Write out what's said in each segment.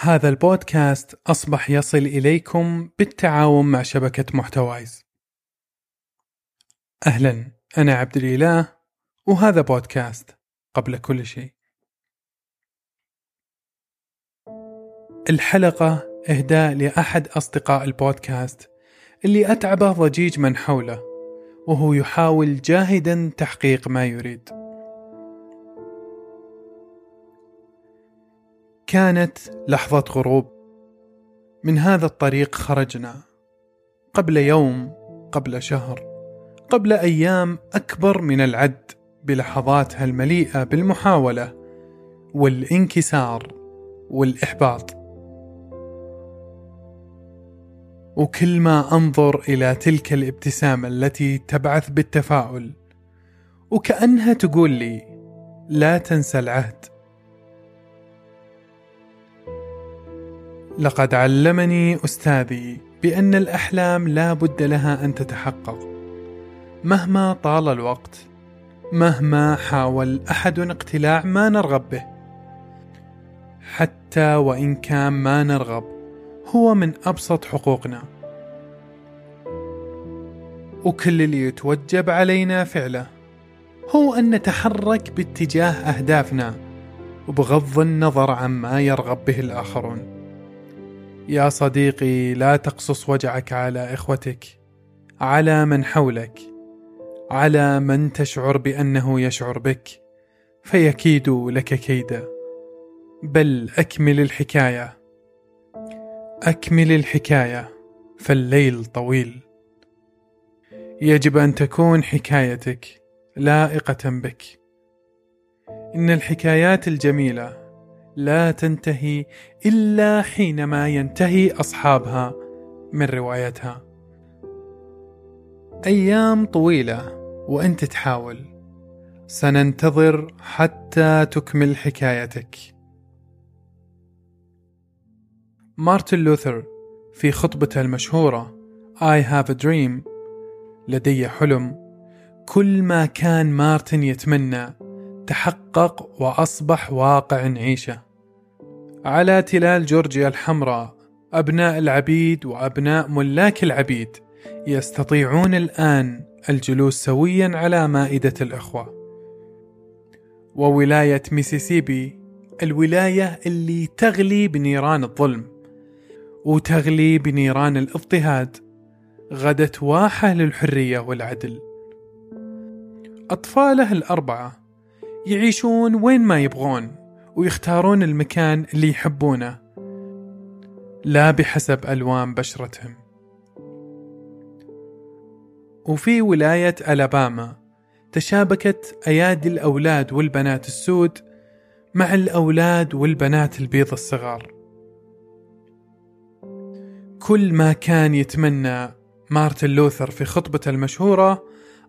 هذا البودكاست أصبح يصل إليكم بالتعاون مع شبكة محتوايز. أهلا، أنا عبد الإله وهذا بودكاست قبل كل شيء. الحلقة إهداء لأحد أصدقاء البودكاست اللي أتعبه ضجيج من حوله وهو يحاول جاهدا تحقيق ما يريد. كانت لحظة غروب. من هذا الطريق خرجنا. قبل يوم قبل شهر قبل أيام أكبر من العد بلحظاتها المليئة بالمحاولة والانكسار والإحباط. وكل ما أنظر إلى تلك الابتسامة التي تبعث بالتفاؤل وكأنها تقول لي لا تنسى العهد. لقد علمني أستاذي بأن الأحلام لا بد لها أن تتحقق. مهما طال الوقت مهما حاول أحد اقتلاع ما نرغب به. حتى وإن كان ما نرغب هو من أبسط حقوقنا. وكل اللي يتوجب علينا فعله هو أن نتحرك باتجاه أهدافنا وبغض النظر عما يرغب به الآخرون. يا صديقي لا تقصص وجعك على إخوتك على من حولك على من تشعر بأنه يشعر بك فيكيد لك كيدا بل أكمل الحكاية أكمل الحكاية فالليل طويل. يجب أن تكون حكايتك لائقة بك. إن الحكايات الجميلة لا تنتهي إلا حينما ينتهي أصحابها من روايتها. أيام طويلة وأنت تحاول. سننتظر حتى تكمل حكايتك. مارتن لوثر في خطبته المشهورة I have a dream. لدي حلم. كل ما كان مارتن يتمنى تحقق وأصبح واقع نعيشه على تلال جورجيا الحمراء أبناء العبيد وأبناء ملاك العبيد يستطيعون الآن الجلوس سويا على مائدة الإخوة. وولاية ميسيسيبي الولاية اللي تغلي بنيران الظلم وتغلي بنيران الاضطهاد غدت واحة للحرية والعدل. أطفاله الأربعة يعيشون وين ما يبغون ويختارون المكان اللي يحبونه لا بحسب ألوان بشرتهم. وفي ولاية ألاباما تشابكت أيادي الأولاد والبنات السود مع الأولاد والبنات البيض الصغار. كل ما كان يتمنى مارتن لوثر في خطبته المشهورة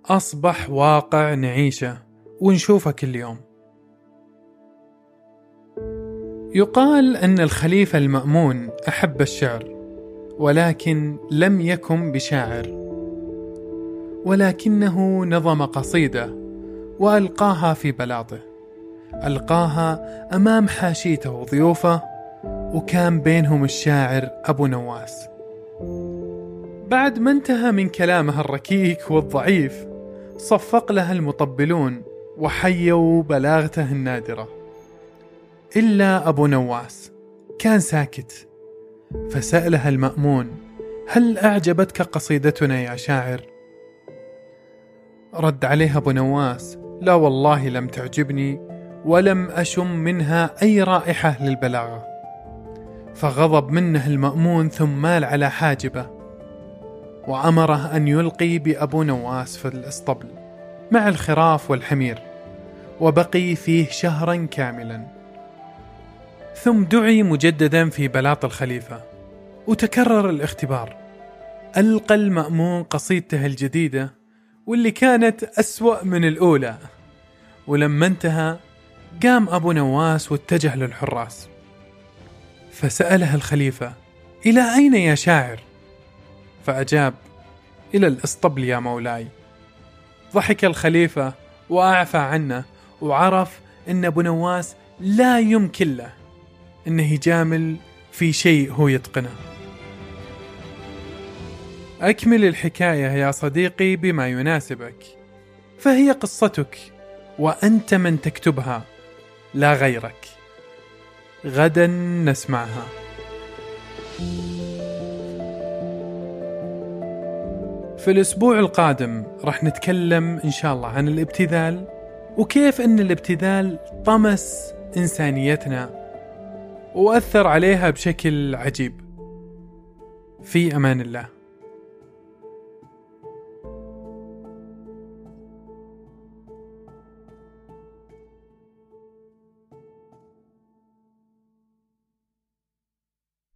أصبح واقع نعيشه ونشوفه كل يوم. يقال أن الخليفة المأمون أحب الشعر ولكن لم يكن بشاعر. ولكنه نظم قصيدة وألقاها في بلاطه. ألقاها أمام حاشيته وضيوفه وكان بينهم الشاعر أبو نواس. بعد ما انتهى من كلامه الركيك والضعيف صفق لها المطبلون وحيوا بلاغته النادرة. إلا أبو نواس كان ساكت. فسألها المأمون هل أعجبتك قصيدتنا يا شاعر؟ رد عليها أبو نواس لا والله لم تعجبني ولم أشم منها أي رائحة للبلاغة. فغضب منه المأمون ثم مال على حاجبه. وأمره أن يلقي بأبو نواس في الإسطبل مع الخراف والحمير. وبقي فيه شهرا كاملا. ثم دعي مجددا في بلاط الخليفة. وتكرر الاختبار. ألقى المأمون قصيدته الجديدة واللي كانت أسوأ من الأولى. ولما انتهى قام أبو نواس واتجه للحراس. فسأله الخليفة إلى أين يا شاعر؟ فأجاب إلى الإسطبل يا مولاي. ضحك الخليفة وأعفى عنه وعرف أن أبو نواس لا يمكن له. إنه يجامل في شيء هو يتقنه. أكمل الحكاية يا صديقي بما يناسبك. فهي قصتك وأنت من تكتبها لا غيرك. غدا نسمعها. في الأسبوع القادم راح نتكلم إن شاء الله عن الابتذال وكيف أن الابتذال طمس إنسانيتنا وأثر عليها بشكل عجيب. في أمان الله.